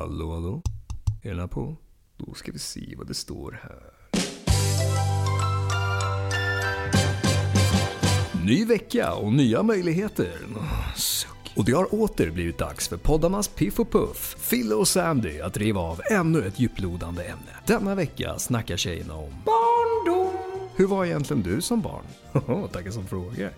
Hallå, hallå? Är den här på? Då ska vi se vad det står här. Ny vecka och nya möjligheter. Suck. Och det har åter blivit dags för poddarnas Piff och Puff, Fille och Sandy att riva av ännu ett djuplodande ämne. Denna vecka snackar tjejerna om barndom. Hur var egentligen du som barn? Tackar som frågar.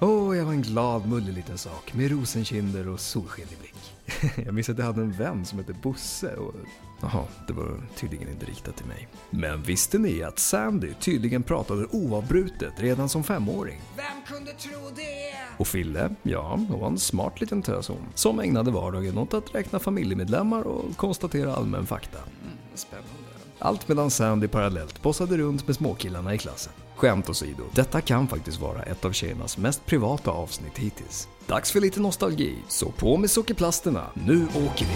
Åh, oh, jag var en glad, mullig liten sak med rosenkinder och solsken i blick. Jag minns att jag hade en vän som hette Bosse och... Jaha, det var tydligen inte riktat till mig. Men visste ni att Sandy tydligen pratade oavbrutet redan som femåring? Vem kunde tro det? Och Fille, ja, hon var en smart liten tös hon. Som ägnade vardagen åt att räkna familjemedlemmar och konstatera allmän fakta. Mm, spännande. Allt medan Sandy parallellt bossade runt med småkillarna i klassen. Skämt åsido, detta kan faktiskt vara ett av tjejernas mest privata avsnitt hittills. Dags för lite nostalgi, så på med sockerplasterna, nu åker vi!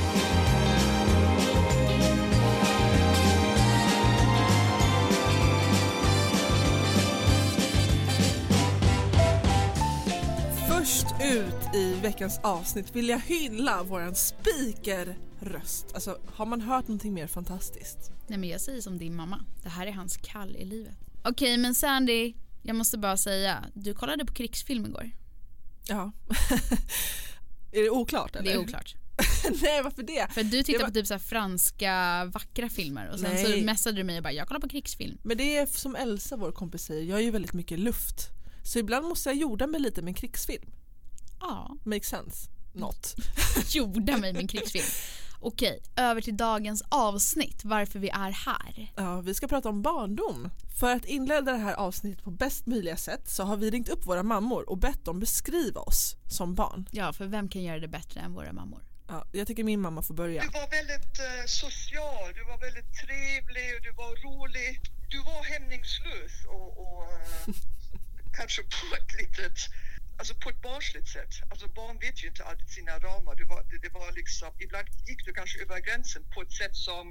Först ut i veckans avsnitt vill jag hylla våran speakerröst. Alltså, har man hört någonting mer fantastiskt? Nej men jag säger som din mamma. Det här är hans kall i livet. Okej men Sandy, jag måste bara säga. Du kollade på krigsfilm igår. Ja. är det oklart eller? Det är oklart. Nej varför det? För du tittar var- på typ så franska vackra filmer och sen Nej. så messade du mig och bara jag kollar på krigsfilm. Men det är som Elsa vår kompis säger, jag är ju väldigt mycket luft. Så ibland måste jag jorda mig lite med en krigsfilm. Ja, Makes sense. Not. jorda mig med en krigsfilm. Okej, över till dagens avsnitt, varför vi är här. Ja, vi ska prata om barndom. För att inleda det här avsnittet på bäst möjliga sätt så har vi ringt upp våra mammor och bett dem beskriva oss som barn. Ja, för vem kan göra det bättre än våra mammor? Ja, jag tycker min mamma får börja. Du var väldigt eh, social, du var väldigt trevlig och du var rolig. Du var hämningslös och, och eh, kanske på ett litet, alltså på ett barnsligt sätt. Alltså barn vet ju inte alltid sina ramar. Det var, det, det var liksom, ibland gick du kanske över gränsen på ett sätt som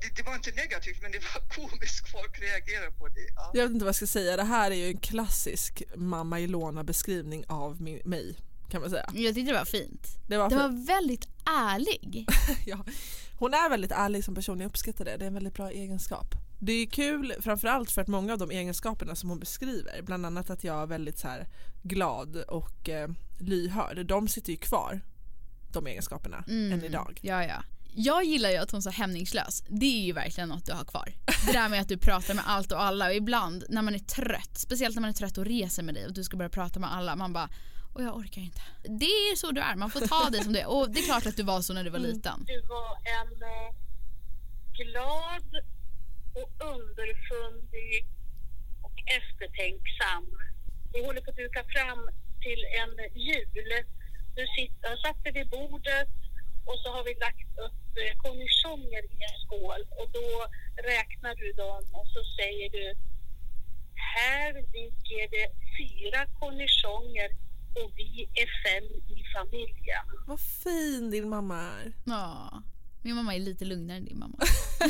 det, det var inte negativt men det var komiskt, folk reagerade på det. Ja. Jag vet inte vad jag ska säga, det här är ju en klassisk mamma Ilona beskrivning av min, mig kan man säga. Jag tyckte det var fint. Det var, Det för, var väldigt ärlig. ja, hon är väldigt ärlig som person, jag uppskattar det, det är en väldigt bra egenskap. Det är kul framförallt för att många av de egenskaperna som hon beskriver, bland annat att jag är väldigt så här glad och eh, lyhörd, de sitter ju kvar, de egenskaperna, än idag. Ja, ja. Jag gillar ju att hon är så hämningslös. Det är ju verkligen något du har kvar. Det där med att du pratar med allt och alla och ibland när man är trött, speciellt när man är trött och reser med dig och du ska börja prata med alla, man bara och jag orkar inte. Det är så du är, man får ta dig som det är. Och det är klart att du var så när du var liten. Du var en eh, glad och underfundig och eftertänksam. Vi håller på att duka fram till en jul. Du sitter, satt vid bordet och så har vi lagt upp eh, cornichoner i en skål och då räknar du dem och så säger du här ligger det fyra cornichoner och vi är fem i familjen. Vad fin din mamma är. Ja. Min mamma är lite lugnare än din mamma.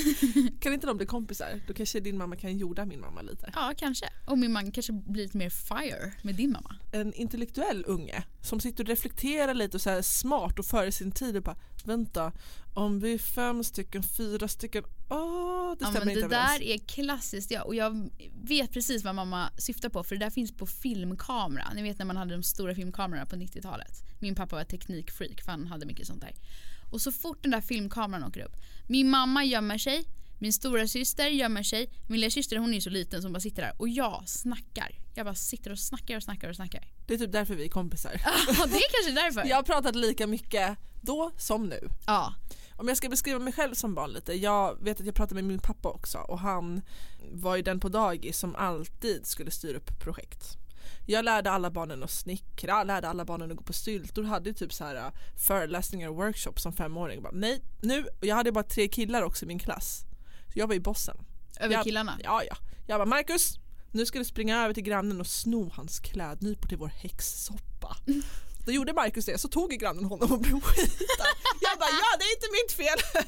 Kan inte de bli kompisar? Då kanske din mamma kan jorda min mamma lite. Ja, kanske. Och min man kanske blir lite mer fire med din mamma. En intellektuell unge som sitter och reflekterar lite och så här smart och före sin tid och bara vänta om vi är fem stycken, fyra stycken, åh det Ja, stämmer men inte det där är klassiskt ja, och jag vet precis vad mamma syftar på för det där finns på filmkamera. Ni vet när man hade de stora filmkamerorna på 90-talet. Min pappa var teknikfreak för han hade mycket sånt där. Och så fort den där filmkameran åker upp. Min mamma gömmer sig, min stora syster gömmer sig. Min lilla syster hon är ju så liten som bara sitter där och jag snackar. Jag bara sitter och snackar och snackar och snackar. Det är typ därför vi är kompisar. Ja, det är kanske därför. Jag har pratat lika mycket då som nu. Ja. Om jag ska beskriva mig själv som barn lite, jag vet att jag pratade med min pappa också och han var ju den på dagis som alltid skulle styra upp projekt. Jag lärde alla barnen att snickra, lärde alla barnen att gå på styltor, hade typ så här uh, föreläsningar och workshops som femåring. Bara, nej, nu, jag hade bara tre killar också i min klass. Så jag var ju bossen. Över jag, killarna. Ja, ja. Jag bara, Marcus, nu ska du springa över till grannen och sno hans klädnypor till vår häxsoppa. Då gjorde Marcus det, så tog grannen honom och blev skitad. Jag bara, ja det är inte mitt fel.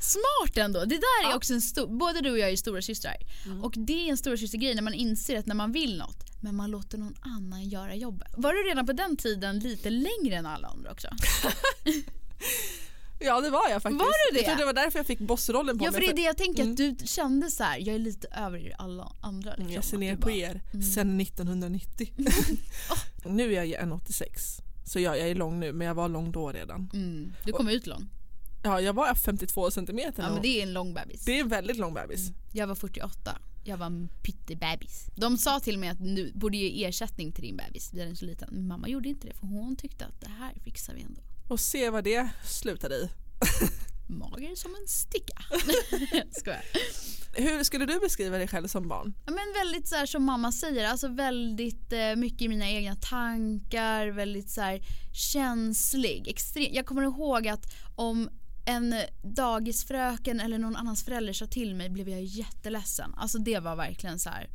Smart ändå. Det där är Ja. också en stor, både du och jag är stora systrar. Och det är en stora grej när man inser att när man vill något men man låter någon annan göra jobbet. Var du redan på den tiden lite längre än alla andra också? Ja det var jag faktiskt. Var du det? Jag tror det var därför jag fick bossrollen på Ja mig. för det är det jag tänker Mm. att du kände så här. jag är lite över er alla andra. Liksom. Mm, Jag ser ner på bara- er Mm. sen 1990. Nu är jag ju 1,86 så ja, jag är lång nu men jag var lång då redan. Mm. Du kom ut lång. Ja, jag var 52 centimeter Ja och men det är en lång bebis. det är en väldigt lång bebis. Jag var 48. Jag var en pyttebebis. De sa till mig att du borde ge ersättning till din bebis. Den är så liten. Men mamma gjorde inte det för hon tyckte att det här fixar vi ändå. Och se vad det slutade i. Mager som en sticka. Skojar. Hur skulle du beskriva dig själv som barn? Ja, men väldigt så här som mamma säger, alltså väldigt eh, mycket i mina egna tankar, väldigt så här känslig. Extrem. Jag kommer ihåg att om en dagisfröken eller någon annans förälder sa till mig blev jag jätteledsen. Alltså det var verkligen så här.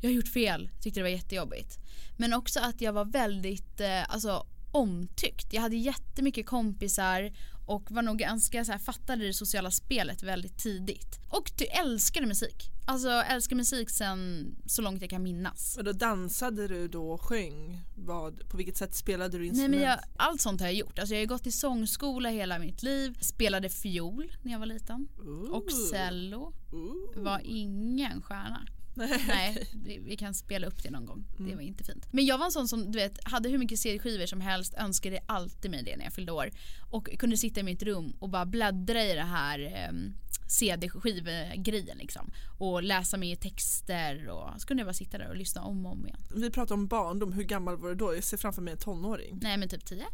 jag har gjort fel, tyckte det var jättejobbigt. Men också att jag var väldigt eh, alltså, omtyckt. Jag hade jättemycket kompisar och var nog ganska så här, fattade det sociala spelet väldigt tidigt. Och ty- älskade musik. Alltså älskar musik sen så långt jag kan minnas. Och då dansade du då och sjöng? Vad, på vilket sätt spelade du Nej, instrument? men jag, allt sånt har jag gjort. Alltså, jag har gått i sångskola hela mitt liv. Spelade fiol när jag var liten. Ooh. Och cello. Ooh. Var ingen stjärna. Nej. Nej, det- vi kan spela upp det någon gång. Det Mm. var inte fint. Men jag var en sån som du vet, hade hur mycket CD-skivor som helst, önskade alltid mig det när jag fyllde år. Och kunde sitta i mitt rum och bara bläddra i det här um, CD-skivgrejen liksom. Och läsa i texter och så kunde jag bara sitta där och lyssna om och om igen. Vi pratar om barndom, hur gammal var du då? Jag ser framför mig en tonåring. Nej men typ 10.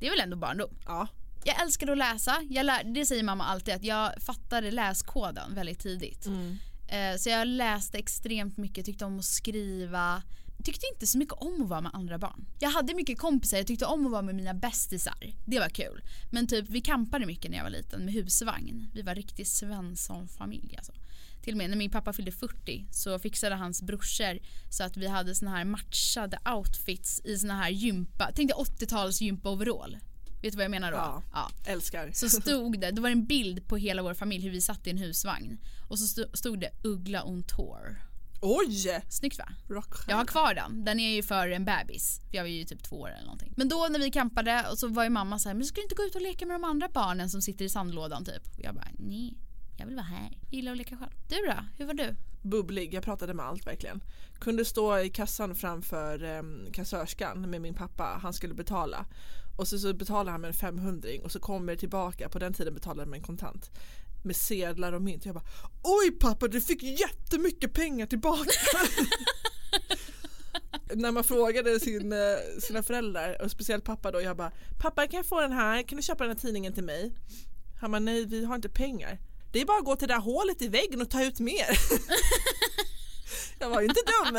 Det är väl ändå barndom. Ja. Jag älskade att läsa. Jag lär, det säger mamma alltid att jag fattade läskoden väldigt tidigt. Mm. Eh, så jag läste extremt mycket, tyckte om att skriva. Tyckte inte så mycket om att vara med andra barn. Jag hade mycket kompisar, jag tyckte om att vara med mina bästisar. Det var kul. Men typ vi campade mycket när jag var liten med husvagn. Vi var riktigt Svensson-familj alltså. Till och med när min pappa fyllde 40 så fixade hans brorsor så att vi hade såna här matchade outfits i såna här gympa, tänk dig 80-tals gympa-overall. Vet du vad jag menar då? Ja. ja. Älskar. Så stod det, det var en bild på hela vår familj hur vi satt i en husvagn. Och så sto- stod det Uggla on tour. Oj! Snyggt va? Rockstjärna. Jag har kvar den. Den är ju för en bebis. Jag var ju typ två år eller någonting. Men då när vi campade och så var ju mamma så här, men ska du inte gå ut och leka med de andra barnen som sitter i sandlådan typ? Och jag bara, nej. Jag vill vara här. Jag gillar att leka själv. Du då? Hur var du? bubblig, jag pratade med allt verkligen. Kunde stå i kassan framför eh, kassörskan med min pappa, han skulle betala. Och så, så betalade han med en 500 och så kommer det tillbaka, på den tiden betalade jag med en kontant. Med sedlar och mynt. Jag bara Oj pappa du fick jättemycket pengar tillbaka. När man frågade sin, eh, sina föräldrar och speciellt pappa då jag bara Pappa kan jag få den här? Kan du köpa den här tidningen till mig? Han bara nej vi har inte pengar. Det är bara att gå till det där hålet i väggen och ta ut mer. jag var ju inte dum.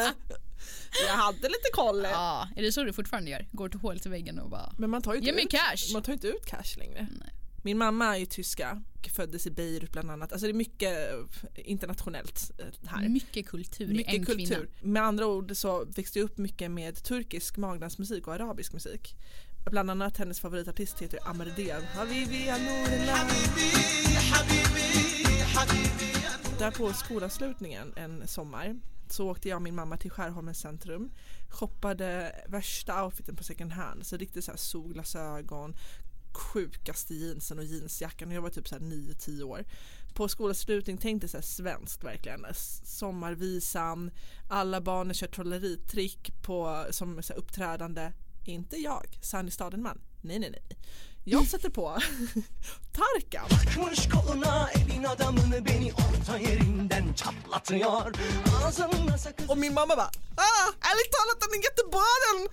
Jag hade lite koll. Ja, är det så du fortfarande gör? Går till hålet i väggen och bara... Men man tar ju inte, Ge mig ut, cash. Man tar inte ut cash längre. Nej. Min mamma är ju tyska, föddes i Beirut bland annat. Alltså det är mycket internationellt eh, här. Mycket kultur i Mycket en kultur. kvinna. Med andra ord så växte jag upp mycket med turkisk magdansmusik och arabisk musik. Bland annat hennes favoritartist heter Amardean. Habibi. Där på skolavslutningen en sommar så åkte jag och min mamma till Skärholmens centrum shoppade värsta outfiten på second hand så riktigt så här solglasögon sjukaste jeansen och jeansjackan och jag var typ så här 9-10 år på skolavslutning tänkte så här svenskt verkligen sommarvisan alla barnen kör trolleritrick på som så här uppträdande inte jag, sann i staden man. Nej nej nej. Jag sätter på Tarkan. Takmış koluna evin adamını beni orta yerinden çatlatıyor Ağzına sakız Och min mamma bara ah, ärligt talat den är jättebra den!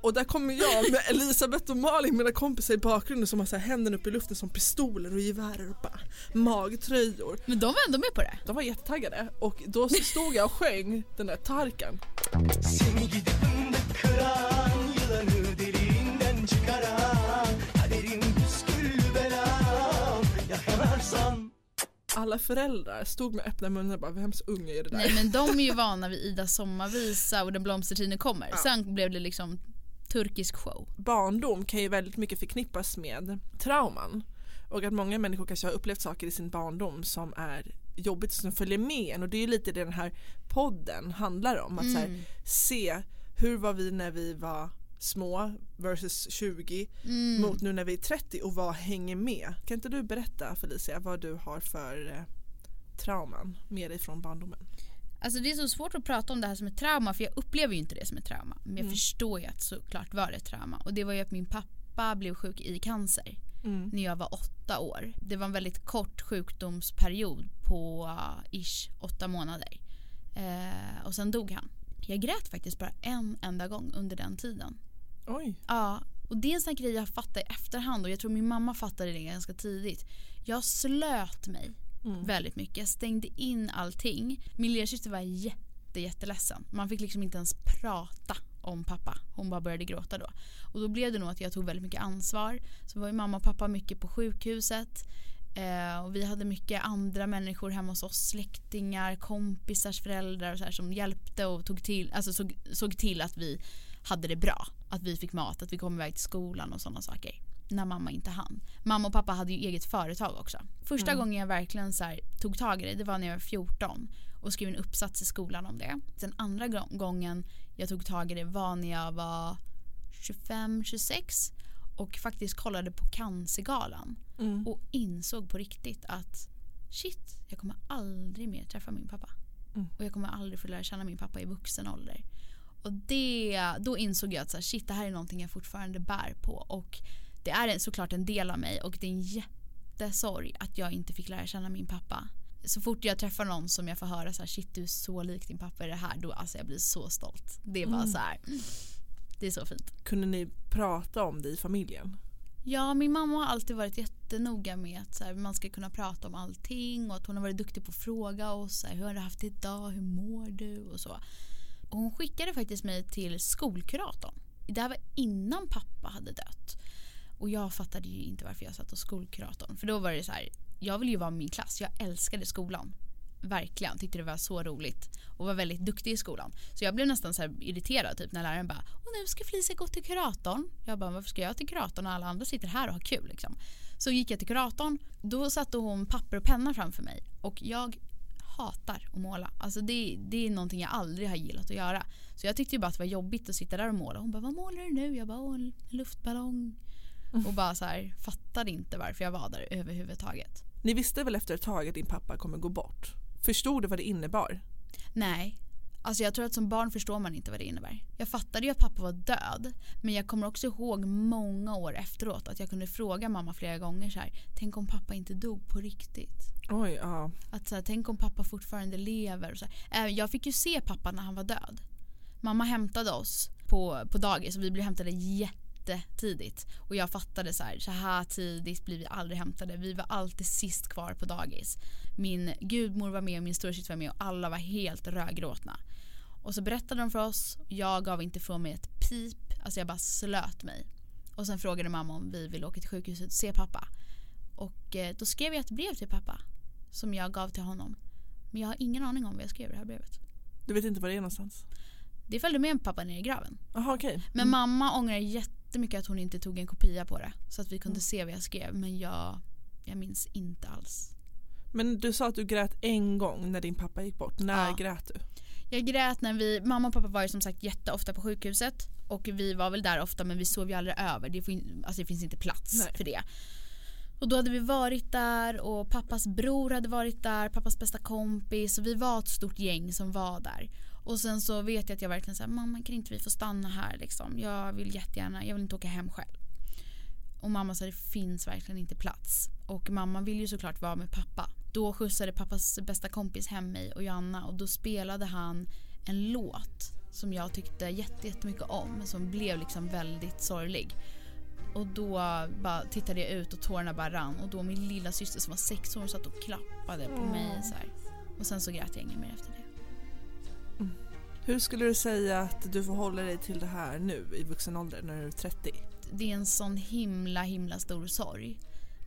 Och där kommer jag med Elisabeth och Malin, mina kompisar i bakgrunden som har så här händerna upp i luften som pistoler och gevärer och bara magtröjor. Men de var ändå med på det. De var jättetaggade. Och då stod jag och sjöng den där Tarkan. Alla föräldrar stod med öppna munnar och bara vems unge är det där? Nej men de är ju vana vid Ida sommarvisa och Den blomstertiden kommer. Ja. Sen blev det liksom turkisk show. barndom kan ju väldigt mycket förknippas med trauman och att många människor kanske har upplevt saker i sin barndom som är jobbigt som följer med en och det är ju lite det den här podden handlar om att så här, Mm. se hur var vi när vi var små versus 20 Mm. mot nu när vi är 30 och vad hänger med? Kan inte du berätta Felicia vad du har för eh, trauman med dig från barndomen? Alltså det är så svårt att prata om det här som ett trauma för jag upplever ju inte det som ett trauma. Men jag förstår ju att såklart var det ett trauma. Och det var ju att min pappa blev sjuk i cancer Mm. när jag var åtta år. Det var en väldigt kort sjukdomsperiod på uh, ish åtta månader. Eh, och sen dog han. Jag grät faktiskt bara en enda gång under den tiden. Oj. Ja, och det är en sån grej jag fattar i efterhand och jag tror min mamma fattade det ganska tidigt. Jag slöt mig väldigt mycket. Jag stängde in allting. Min lillasyster var jätte, jätteledsen. Man fick liksom inte ens prata om pappa. Hon bara började gråta då. Och då blev det nog att jag tog väldigt mycket ansvar. Så var ju mamma och pappa mycket på sjukhuset. Eh, och vi hade mycket andra människor hemma hos oss. Släktingar, kompisars föräldrar och så här, som hjälpte och tog till, alltså såg, såg till att vi hade det bra. Att vi fick mat, att vi kom iväg till skolan och sådana saker. När mamma inte hann. Mamma och pappa hade ju eget företag också. Första gången jag verkligen så här, tog tag i det, det var när jag var 14 och skrev en uppsats i skolan om det. Den andra gå- gången jag tog tag i det var när jag var 25-26 och faktiskt kollade på Cancergalan Mm. och insåg på riktigt att shit, jag kommer aldrig mer träffa min pappa. Mm. Och jag kommer aldrig få lära känna min pappa i vuxen ålder. Och det, då insåg jag att så här, shit, det här är någonting jag fortfarande bär på. Och det är såklart en del av mig och det är en jättesorg att jag inte fick lära känna min pappa. Så fort jag träffar någon som jag får höra så här, shit du är så lik din pappa i det här, då alltså jag blir så stolt. Det är bara Mm. så här, det är så fint. Kunde ni prata om det i familjen? Ja, min mamma har alltid varit jättenoga med att så här, man ska kunna prata om allting och att hon har varit duktig på att fråga oss så här, hur har du haft det idag, hur mår du och så. Och hon skickade faktiskt mig till skolkuratorn. Det här var innan pappa hade dött. Och jag fattade ju inte varför jag satt hos skolkuratorn. För då var det så här, jag ville ju vara med min klass, jag älskade skolan. Verkligen, tyckte det var så roligt och var väldigt duktig i skolan. Så jag blev nästan så här irriterad typ när läraren bara och nu ska Felicia gå till kuratorn. Jag bara varför ska jag till kuratorn när alla andra sitter här och har kul liksom. Så gick jag till kuratorn, då satte hon papper och penna framför mig och jag hatar att måla. Alltså det, det är någonting jag aldrig har gillat att göra. Så jag tyckte ju bara att det var jobbigt att sitta där och måla. Hon bara vad målar du nu? Jag bara "Åh, en luftballong. Och bara så här fattade inte varför jag var där överhuvudtaget. Ni visste väl efter ett tag att din pappa kommer gå bort? Förstod du vad det innebar? Nej. Alltså jag tror att som barn förstår man inte vad det innebär. Jag fattade ju att pappa var död. Men jag kommer också ihåg många år efteråt att jag kunde fråga mamma flera gånger så här. Tänk om pappa inte dog på riktigt. Oj, ja. Att så här, tänk om pappa fortfarande lever. Och så här. Jag fick ju se pappa när han var död. Mamma hämtade oss på, på dagis och vi blev hämtade jättetidigt. Och jag fattade så här, så här tidigt blir vi aldrig hämtade. Vi var alltid sist kvar på dagis. Min gudmor var med och min storasyster var med och alla var helt rödgråtna. Och så berättade de för oss, jag gav inte från mig ett pip, alltså jag bara slöt mig. Och sen frågade mamma om vi ville åka till sjukhuset och se pappa. Och eh, då skrev jag ett brev till pappa som jag gav till honom. Men jag har ingen aning om vad jag skrev i det här brevet. Du vet inte var det är någonstans? Det följde med pappa ner i graven. Jaha, okej. Men mamma ångrar jättemycket att hon inte tog en kopia på det. Så att vi kunde se vad jag skrev. Men jag, jag minns inte alls. Men du sa att du grät en gång när din pappa gick bort. När Ja. grät du? Jag grät när vi, mamma och pappa var ju som sagt jätteofta på sjukhuset. Och vi var väl där ofta men vi sov ju aldrig över. Det, får, in- alltså det finns inte plats Nej. för det. Och då hade vi varit där och pappas bror hade varit där, pappas bästa kompis. Och vi var ett stort gäng som var där. Och sen så vet jag att jag verkligen sa mamma kan inte vi få stanna här liksom. Jag vill jättegärna, jag vill inte åka hem själv. Och mamma sa det finns verkligen inte plats. Och mamma vill ju såklart vara med pappa. Då skjutsade pappas bästa kompis hem mig och Joanna och då spelade han en låt som jag tyckte jätte- jättemycket om som blev liksom väldigt sorglig. Och då bara tittade jag ut och tårarna bara rann och då min lilla syster som var sex år satt och klappade på mig så här. Och sen så grät jag inget mer efter det. Hur skulle du säga att du förhåller dig till det här nu i vuxen ålder när du är 30? det är en sån himla himla stor sorg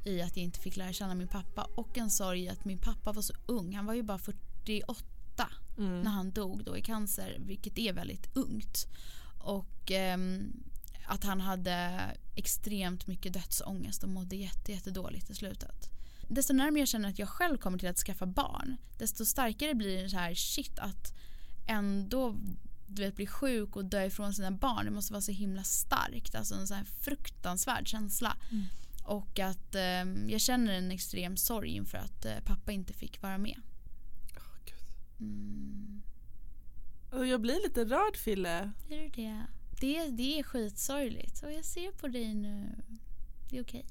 i att jag inte fick lära känna min pappa och en sorg i att min pappa var så ung. Han var ju bara 48 Mm. när han dog då i cancer, vilket är väldigt ungt. Och ehm, att han hade extremt mycket dödsångest och mådde jätte, jättedåligt i slutet. Desto närmare jag känner att jag själv kommer till att skaffa barn, desto starkare blir det så här shit att ändå du vet, bli sjuk och dö ifrån sina barn. Det måste vara så himla starkt. Alltså en sån här fruktansvärd känsla. Mm. Och att eh, jag känner en extrem sorg inför att eh, pappa inte fick vara med. Åh, Gud. Mm. Och jag blir lite rörd Fille. Är du det? Det, det är skitsorgligt. Och jag ser på dig nu. Det är okej.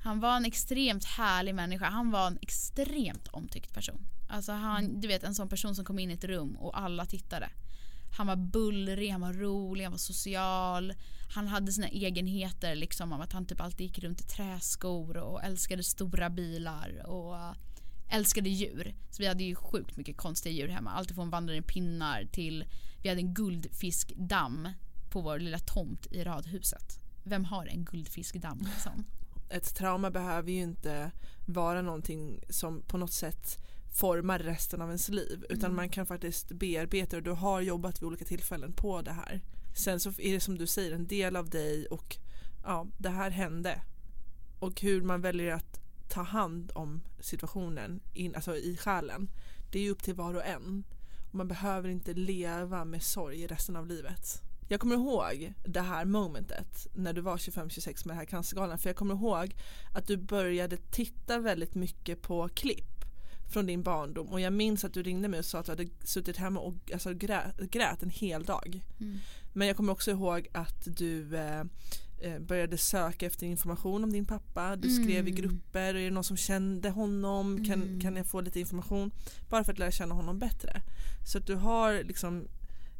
Han var en extremt härlig människa. Han var en extremt omtyckt person. Alltså han, du vet en sån person som kom in i ett rum och alla tittade. Han var bullrig, han var rolig, han var social. Han hade sina egenheter liksom av att han typ alltid gick runt i träskor och älskade stora bilar och älskade djur. Så vi hade ju sjukt mycket konstiga djur hemma. Allt från vandrande pinnar till vi hade en guldfiskdamm på vår lilla tomt i radhuset. Vem har en guldfiskdamm liksom? Ett trauma behöver ju inte vara någonting som på något sätt formar resten av ens liv utan Mm. man kan faktiskt bearbeta och du har jobbat vid olika tillfällen på det här. Sen så är det som du säger en del av dig och ja, det här hände. Och hur man väljer att ta hand om situationen in, alltså i själen det är upp till var och en. Och man behöver inte leva med sorg resten av livet. Jag kommer ihåg det här momentet när du var 25-26 med den här cancergalan för jag kommer ihåg att du började titta väldigt mycket på klipp från din barndom och jag minns att du ringde mig och sa att du hade suttit hemma och alltså, grät, grät en hel dag. Mm. Men jag kommer också ihåg att du eh, eh, började söka efter information om din pappa. Du skrev i Mm. grupper, är det någon som kände honom? Kan, Mm. kan jag få lite information? Bara för att lära känna honom bättre. Så att du har liksom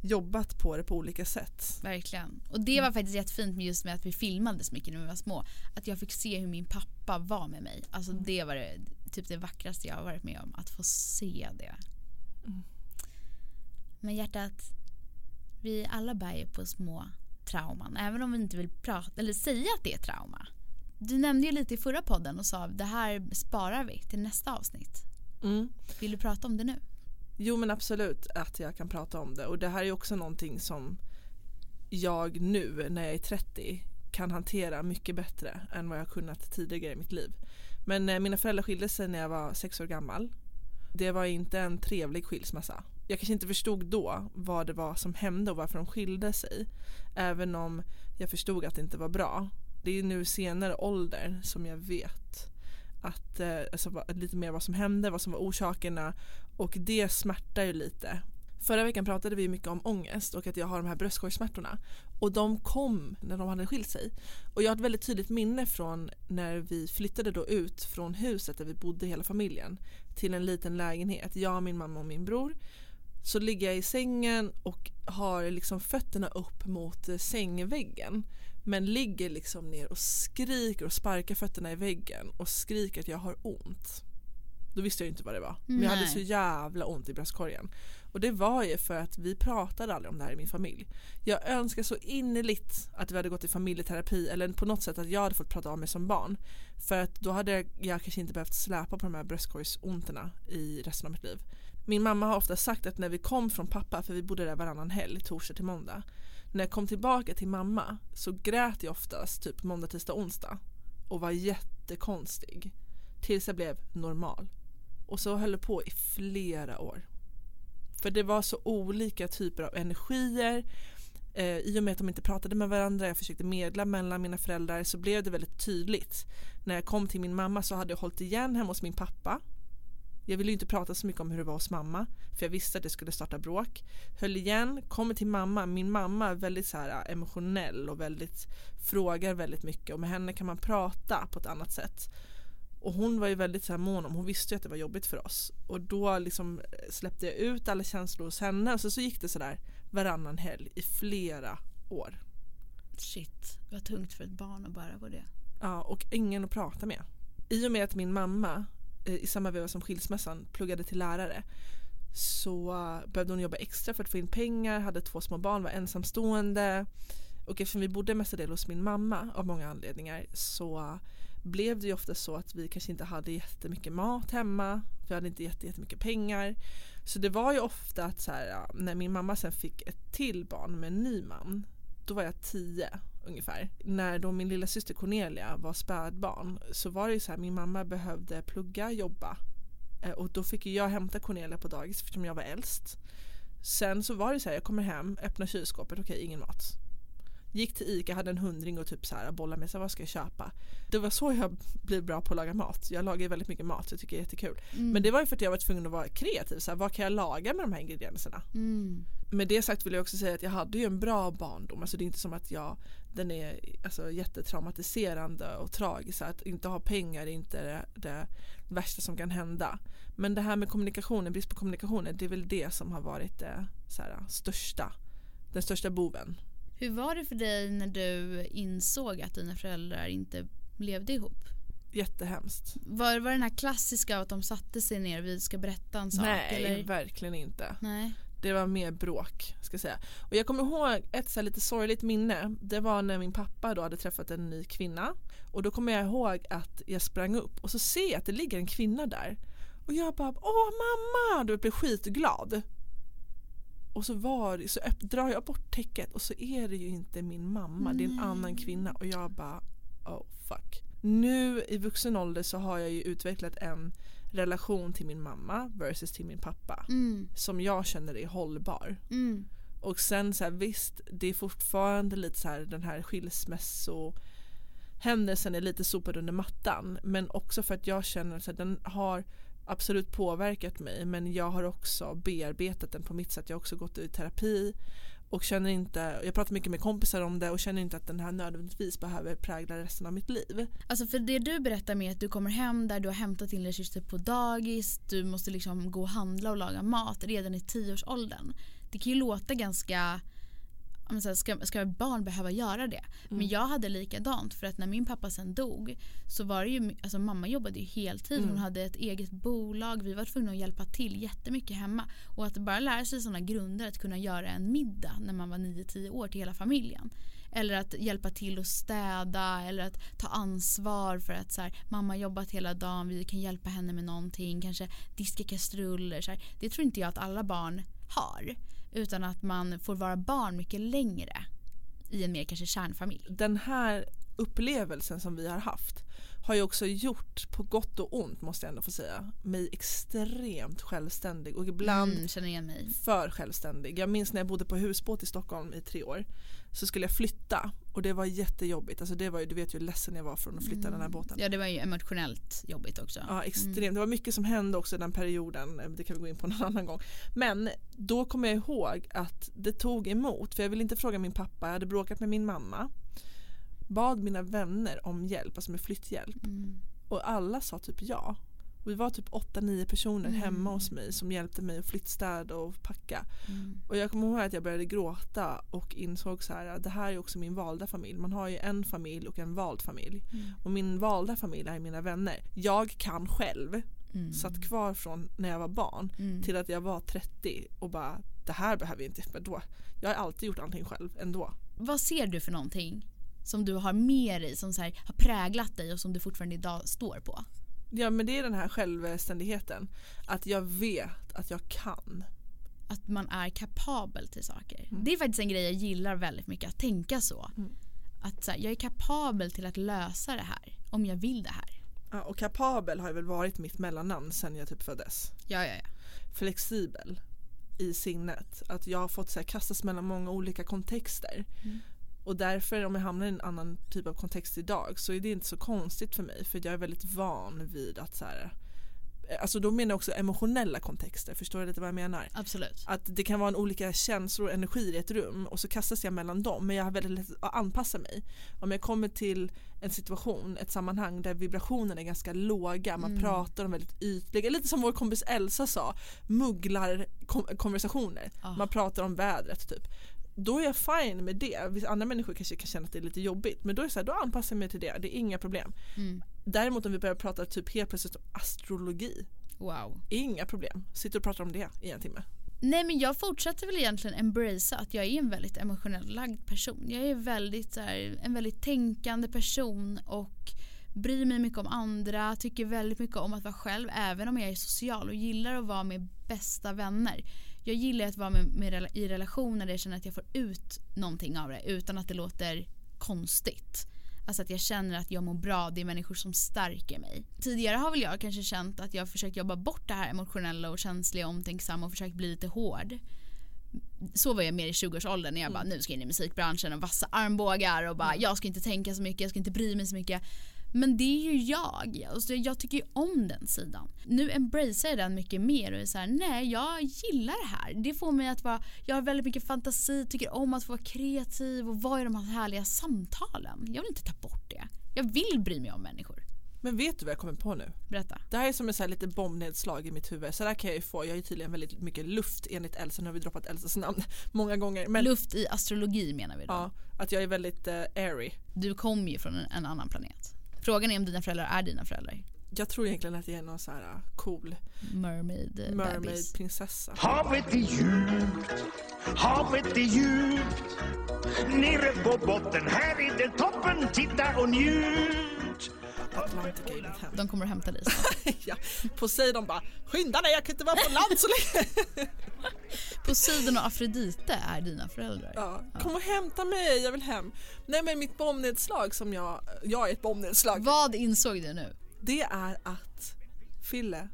jobbat på det på olika sätt. Verkligen. Och det var faktiskt jättefint med just med att vi filmade så mycket när vi var små. Att jag fick se hur min pappa var med mig. Alltså det var det, typ det vackraste jag har varit med om. Att få se det. Mm. Men hjärtat, vi alla bär ju på små trauman. Även om vi inte vill prata eller säga att det är trauma. Du nämnde ju lite i förra podden och sa det här sparar vi till nästa avsnitt. Mm. Vill du prata om det nu? Jo men absolut att jag kan prata om det och det här är också någonting som jag nu när jag är 30 kan hantera mycket bättre än vad jag kunnat tidigare i mitt liv. Men eh, mina föräldrar skilde sig när jag var sex år gammal. Det var inte en trevlig skilsmässa. Jag kanske inte förstod då vad det var som hände och varför de skilde sig. Även om jag förstod att det inte var bra. Det är nu senare ålder som jag vet att, eh, alltså, lite mer vad som hände, vad som var orsakerna och det smärtar ju lite. Förra veckan pratade vi mycket om ångest och att jag har de här bröstkorgssmärtorna. Och de kom när de hade skilt sig. Och jag har ett väldigt tydligt minne från när vi flyttade då ut från huset där vi bodde hela familjen till en liten lägenhet. Jag, min mamma och min bror. Så ligger jag i sängen och har liksom fötterna upp mot eh, sängväggen. Men ligger liksom ner och skriker och sparkar fötterna i väggen och skriker att jag har ont. Då visste jag inte vad det var. Men jag hade så jävla ont i bröstkorgen. Och det var ju för att vi pratade aldrig om det här i min familj. Jag önskar så innerligt att vi hade gått i familjeterapi eller på något sätt att jag hade fått prata av mig som barn. För att då hade jag, jag kanske inte behövt släpa på de här bröstkorgsonterna i resten av mitt liv. Min mamma har ofta sagt att när vi kom från pappa, för vi bodde där varannan helg, torsdag till måndag. När jag kom tillbaka till mamma så grät jag oftast typ måndag, tisdag, onsdag. Och var jättekonstig. Tills jag blev normal. Och så höll det på i flera år. För det var så olika typer av energier. Eh, I och med att de inte pratade med varandra, jag försökte medla mellan mina föräldrar så blev det väldigt tydligt. När jag kom till min mamma så hade jag hållit igen hemma hos min pappa. Jag ville ju inte prata så mycket om hur det var hos mamma för jag visste att det skulle starta bråk. Höll igen, kommer till mamma. Min mamma är väldigt så här eh, emotionell och väldigt frågar väldigt mycket och med henne kan man prata på ett annat sätt. Och hon var ju väldigt så här mån om, hon visste ju att det var jobbigt för oss. Och då liksom eh, släppte jag ut alla känslor hos henne och så, så gick det sådär varannan helg i flera år. Shit, vad tungt för ett barn att bära på det. Ja, och ingen att prata med. I och med att min mamma eh, i samma veva som skilsmässan pluggade till lärare så eh, behövde hon jobba extra för att få in pengar, hade två små barn, var ensamstående. Och eftersom vi bodde mestadels hos min mamma av många anledningar så blev det ju ofta så att vi kanske inte hade jättemycket mat hemma. Vi hade inte jätte- jättemycket pengar. Så det var ju ofta att så här, när min mamma sen fick ett till barn med en ny man då var jag tio ungefär. När då min lilla syster Cornelia var spädbarn så var det ju så här min mamma behövde plugga, jobba eh, och då fick ju jag hämta Cornelia på dagis eftersom jag var äldst. Sen så var det så här, jag kommer hem, öppnar kylskåpet, okej ingen mat. Gick till ICA, hade en hundring och typ så här bollade med sig, vad ska jag köpa? Det var så jag blev bra på att laga mat. Jag lagar ju väldigt mycket mat, så jag tycker det är jättekul. Mm. Men det var ju för att jag var tvungen att vara kreativ, så här, vad kan jag laga med de här ingredienserna? Mm. Med det sagt vill jag också säga att jag hade ju en bra barndom. Alltså det är inte som att jag, den är alltså jättetraumatiserande och tragisk. Att inte ha pengar är inte det, det värsta som kan hända. Men det här med kommunikationen, brist på kommunikationen, det är väl det som har varit det så här, största, den största boven. Hur var det för dig när du insåg att dina föräldrar inte levde ihop? Jättehemskt. Var, var den här klassiska att de satte sig ner och vi ska berätta en sak? Nej, eller? verkligen inte. Nej. Det var mer bråk ska jag säga. Och jag kommer ihåg ett så lite sorgligt minne. Det var när min pappa då hade träffat en ny kvinna. Och då kommer jag ihåg att jag sprang upp och så ser jag att det ligger en kvinna där. Och jag bara åh mamma! Du blev skitglad. Och så, var, så öpp, drar jag bort täcket och så är det ju inte min mamma. Det är en annan kvinna. Och jag bara oh fuck. Nu i vuxen ålder så har jag ju utvecklat en relation till min mamma versus till min pappa Mm. som jag känner är hållbar. Mm. Och sen så här, visst, det är fortfarande lite så här den här skilsmässo händelsen är lite sopad under mattan men också för att jag känner att den har absolut påverkat mig men jag har också bearbetat den på mitt sätt. Jag har också gått i terapi och känner inte, jag pratar mycket med kompisar om det och känner inte att den här nödvändigtvis behöver prägla resten av mitt liv. Alltså för det du berättar med att du kommer hem där du har hämtat din lillasyster på dagis, du måste liksom gå och handla och laga mat redan i tioårsåldern. Det kan ju låta ganska så här, Ska, ska barn behöva göra det? Men jag hade likadant för att när min pappa sen dog så var det ju, alltså mamma jobbade ju heltid, hon hade ett eget bolag, vi var tvungna att hjälpa till jättemycket hemma. Och att bara lära sig sådana grunder, att kunna göra en middag när man var 9-10 år till hela familjen. Eller att hjälpa till att städa eller att ta ansvar för att så här, mamma jobbat hela dagen, vi kan hjälpa henne med någonting, kanske diska kastruller. Så här. Det tror inte jag att alla barn har. Utan att man får vara barn mycket längre i en mer kanske kärnfamilj. Den här upplevelsen som vi har haft har ju också gjort, på gott och ont måste jag ändå få säga, mig extremt självständig och ibland Mm, känner igen mig. för självständig. Jag minns när jag bodde på husbåt i Stockholm i tre år så skulle jag flytta och det var jättejobbigt. Alltså det var ju, du vet ju hur ledsen jag var från att flytta den här båten. Ja det var ju emotionellt jobbigt också. Ja extremt, det var mycket som hände också den perioden, det kan vi gå in på någon annan gång. Men då kommer jag ihåg att det tog emot, för jag ville inte fråga min pappa, jag hade bråkat med min mamma. Bad mina vänner om hjälp, alltså med flytthjälp. Mm. Och alla sa typ ja. Vi var typ 8-9 personer hemma hos mig som hjälpte mig att flyttstäda och packa. Mm. Och jag kommer ihåg att jag började gråta och insåg så här att det här är också min valda familj. Man har ju en familj och en vald familj. Mm. Och min valda familj är mina vänner. Jag kan själv Mm. satt kvar från när jag var barn Mm. till att jag var 30 och bara det här behöver jag inte, vadå? Jag har alltid gjort allting själv ändå. Vad ser du för någonting som du har med dig som så här, har präglat dig och som du fortfarande idag står på? Ja men det är den här självständigheten. Att jag vet att jag kan. Att man är kapabel till saker. Mm. Det är faktiskt en grej jag gillar väldigt mycket, att tänka så. Mm. Att så här, jag är kapabel till att lösa det här om jag vill det här. Ja, och kapabel har väl varit mitt mellannamn sedan jag typ föddes. Ja, ja, ja. Flexibel i sinnet. Att jag har fått så här, kastas mellan många olika kontexter. Mm. Och därför om jag hamnar i en annan typ av kontext idag så är det inte så konstigt för mig för jag är väldigt van vid att så här, Alltså då menar jag också emotionella kontexter, förstår du lite vad jag menar? Absolut. Att det kan vara en olika känslor och energier i ett rum och så kastas jag mellan dem men jag har väldigt lätt att anpassa mig. Om jag kommer till en situation, ett sammanhang där vibrationerna är ganska låga, man Mm. pratar om väldigt ytliga, lite som vår kompis Elsa sa, mugglar konversationer. Ah. Man pratar om vädret typ. Då är jag fine med det. Vissa andra människor kanske kan känna att det är lite jobbigt men då är så här, då anpassar jag mig till det, det är inga problem. Mm. Däremot om vi börjar prata typ helt plötsligt om astrologi, Wow. inga problem. Sitter och pratar om det i en timme. Nej men jag fortsätter väl egentligen embracea att jag är en väldigt emotionellt lagd person. Jag är väldigt, så här, en väldigt tänkande person och bryr mig mycket om andra, tycker väldigt mycket om att vara själv även om jag är social och gillar att vara med bästa vänner. Jag gillar att vara med, med, i relationer där jag känner att jag får ut någonting av det utan att det låter konstigt. Alltså att jag känner att jag mår bra, det är människor som stärker mig. Tidigare har väl jag kanske känt att jag har försökt jobba bort det här emotionella och känsliga och omtänksamma och försökt bli lite hård. så var jag mer i 20-årsåldern när jag bara nu ska jag in i musikbranschen och vassa armbågar och bara jag ska inte tänka så mycket, jag ska inte bry mig så mycket. Men det är ju jag. Alltså, jag tycker ju om den sidan. Nu embracear jag den mycket mer och är så här, nej jag gillar det här. Det får mig att vara, jag har väldigt mycket fantasi, tycker om att få vara kreativ och vara i de här härliga samtalen. Jag vill inte ta bort det. Jag vill bry mig om människor. Men vet du vad jag kommer på nu? Berätta. Det här är som ett så lite bombnedslag i mitt huvud. Så där kan jag ju få. Jag har ju tydligen väldigt mycket luft enligt Elsa. Nu har vi droppat Elsas namn många gånger. Men Luft i astrologi menar vi då. ja, att jag är väldigt eh, airy. Du kommer ju från en, en annan planet. Frågan är om dina föräldrar är dina föräldrar. Jag tror egentligen att jag är någon så här uh, cool Mermaid, eh, bebis. mermaid-prinsessa. Havet är djupt, havet är djupt Nere på botten, här är det toppen, titta och njut Atlantica i mitt hem. De kommer att hämta dig ja. Poseidon bara skynda dig jag kan inte vara på land så länge. Poseidon och Afrodite är dina föräldrar. Ja, kom och hämta mig, jag vill hem. Nej men mitt bombnedslag som jag, jag är ett bombnedslag. Vad insåg du nu? Det är att Fille,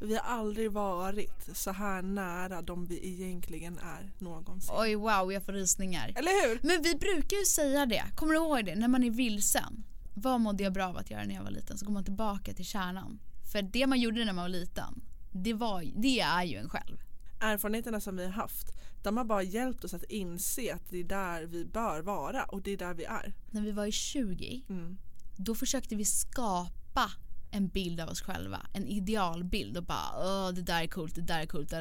vi har aldrig varit så här nära de vi egentligen är någonsin. Oj wow, jag får rysningar. Eller hur? Men vi brukar ju säga det, kommer du ihåg det? När man är vilsen. Vad mådde jag bra av att göra när jag var liten? Så går man tillbaka till kärnan. För det man gjorde när man var liten, det, var, det är ju en själv. Erfarenheterna som vi har haft, de har bara hjälpt oss att inse att det är där vi bör vara och det är där vi är. När vi var i 20, Mm. då försökte vi skapa en bild av oss själva. En idealbild och bara Åh, det där är coolt, det där är coolt.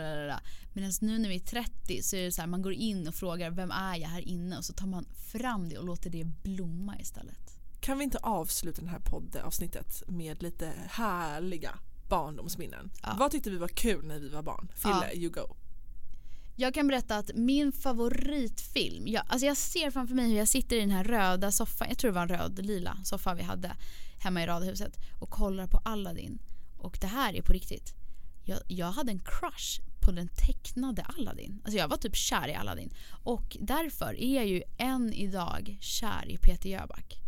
Medan nu när vi är 30 så är det så här, man går in och frågar vem är jag här inne och så tar man fram det och låter det blomma istället. Kan vi inte avsluta det här poddavsnittet med lite härliga barndomsminnen? Ja. Vad tyckte vi var kul när vi var barn? Fille, Ja. you go. Jag kan berätta att min favoritfilm, jag, alltså jag ser framför mig hur jag sitter i den här röda soffan, jag tror det var en röd-lila soffa vi hade hemma i radhuset och kollar på Aladdin. Och det här är på riktigt. Jag, jag hade en crush på den tecknade Aladdin. Alltså jag var typ kär i Aladdin. Och därför är jag ju än idag kär i Peter Jöback.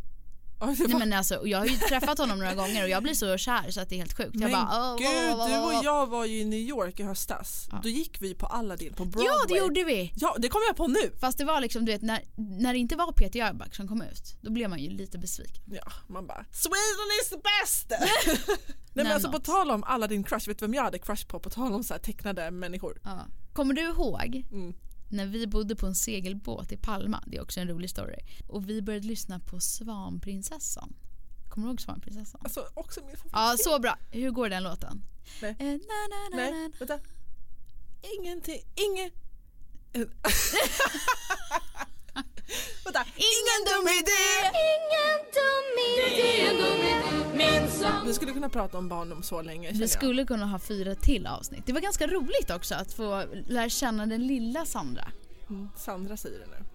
Nej, men alltså, jag har ju träffat honom några gånger och jag blir så kär så att det är helt sjukt. Jag Men bara, "Åh, gud, åh, åh, du åh." och jag var ju i New York i höstas. Ja. Då gick vi på Aladdin på Broadway. Ja det gjorde vi! Ja, det kom jag på nu. Fast det var liksom, du vet, när, när det inte var Peter Jöback som kom ut, då blev man ju lite besviken. Ja, man bara Sweden is the best! Nej men alltså på något. tal om Aladdin crush, vet du vem jag hade crush på? På tal om så här tecknade människor. Ja. Kommer du ihåg Mm. När vi bodde på en segelbåt i Palma? Det är också en rolig story. Och vi började lyssna på Svanprinsessan. Kommer du ihåg Svanprinsessan? Alltså också min favorit. Ja, så bra. Hur går den låten? Nej. Eh, na, na, na, Nej, vänta. Ingenting, ingen... vänta. Ingen dum idé! Vi skulle kunna prata om barndom så länge Vi skulle kunna ha fyra till avsnitt. Det var ganska roligt också att få lära känna den lilla Sandra. Mm, Sandra säger det nu.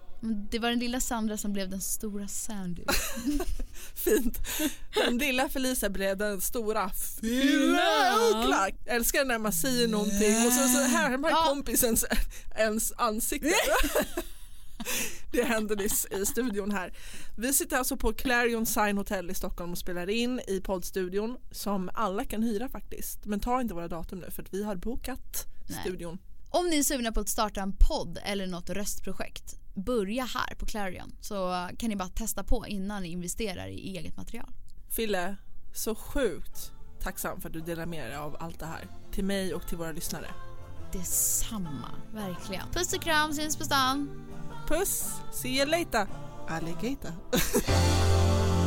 Det var den lilla Sandra som blev den stora Sandy. Fint. Den lilla Felicia blev den stora Filla Jag älskar när man säger någonting och så, så härmar Ja. kompisens ens ansikte. Det hände nyss i studion här. Vi sitter alltså på Clarion Sign Hotel i Stockholm och spelar in i poddstudion som alla kan hyra faktiskt. Men ta inte våra datum nu för att vi har bokat Nej. studion. Om ni är sugna på att starta en podd eller något röstprojekt, börja här på Clarion så kan ni bara testa på innan ni investerar i eget material. Fille, så sjukt tacksam för att du delar med dig av allt det här till mig och till våra lyssnare. Detsamma, verkligen. Puss och kram, syns på stan! Puss, see you later, alligator.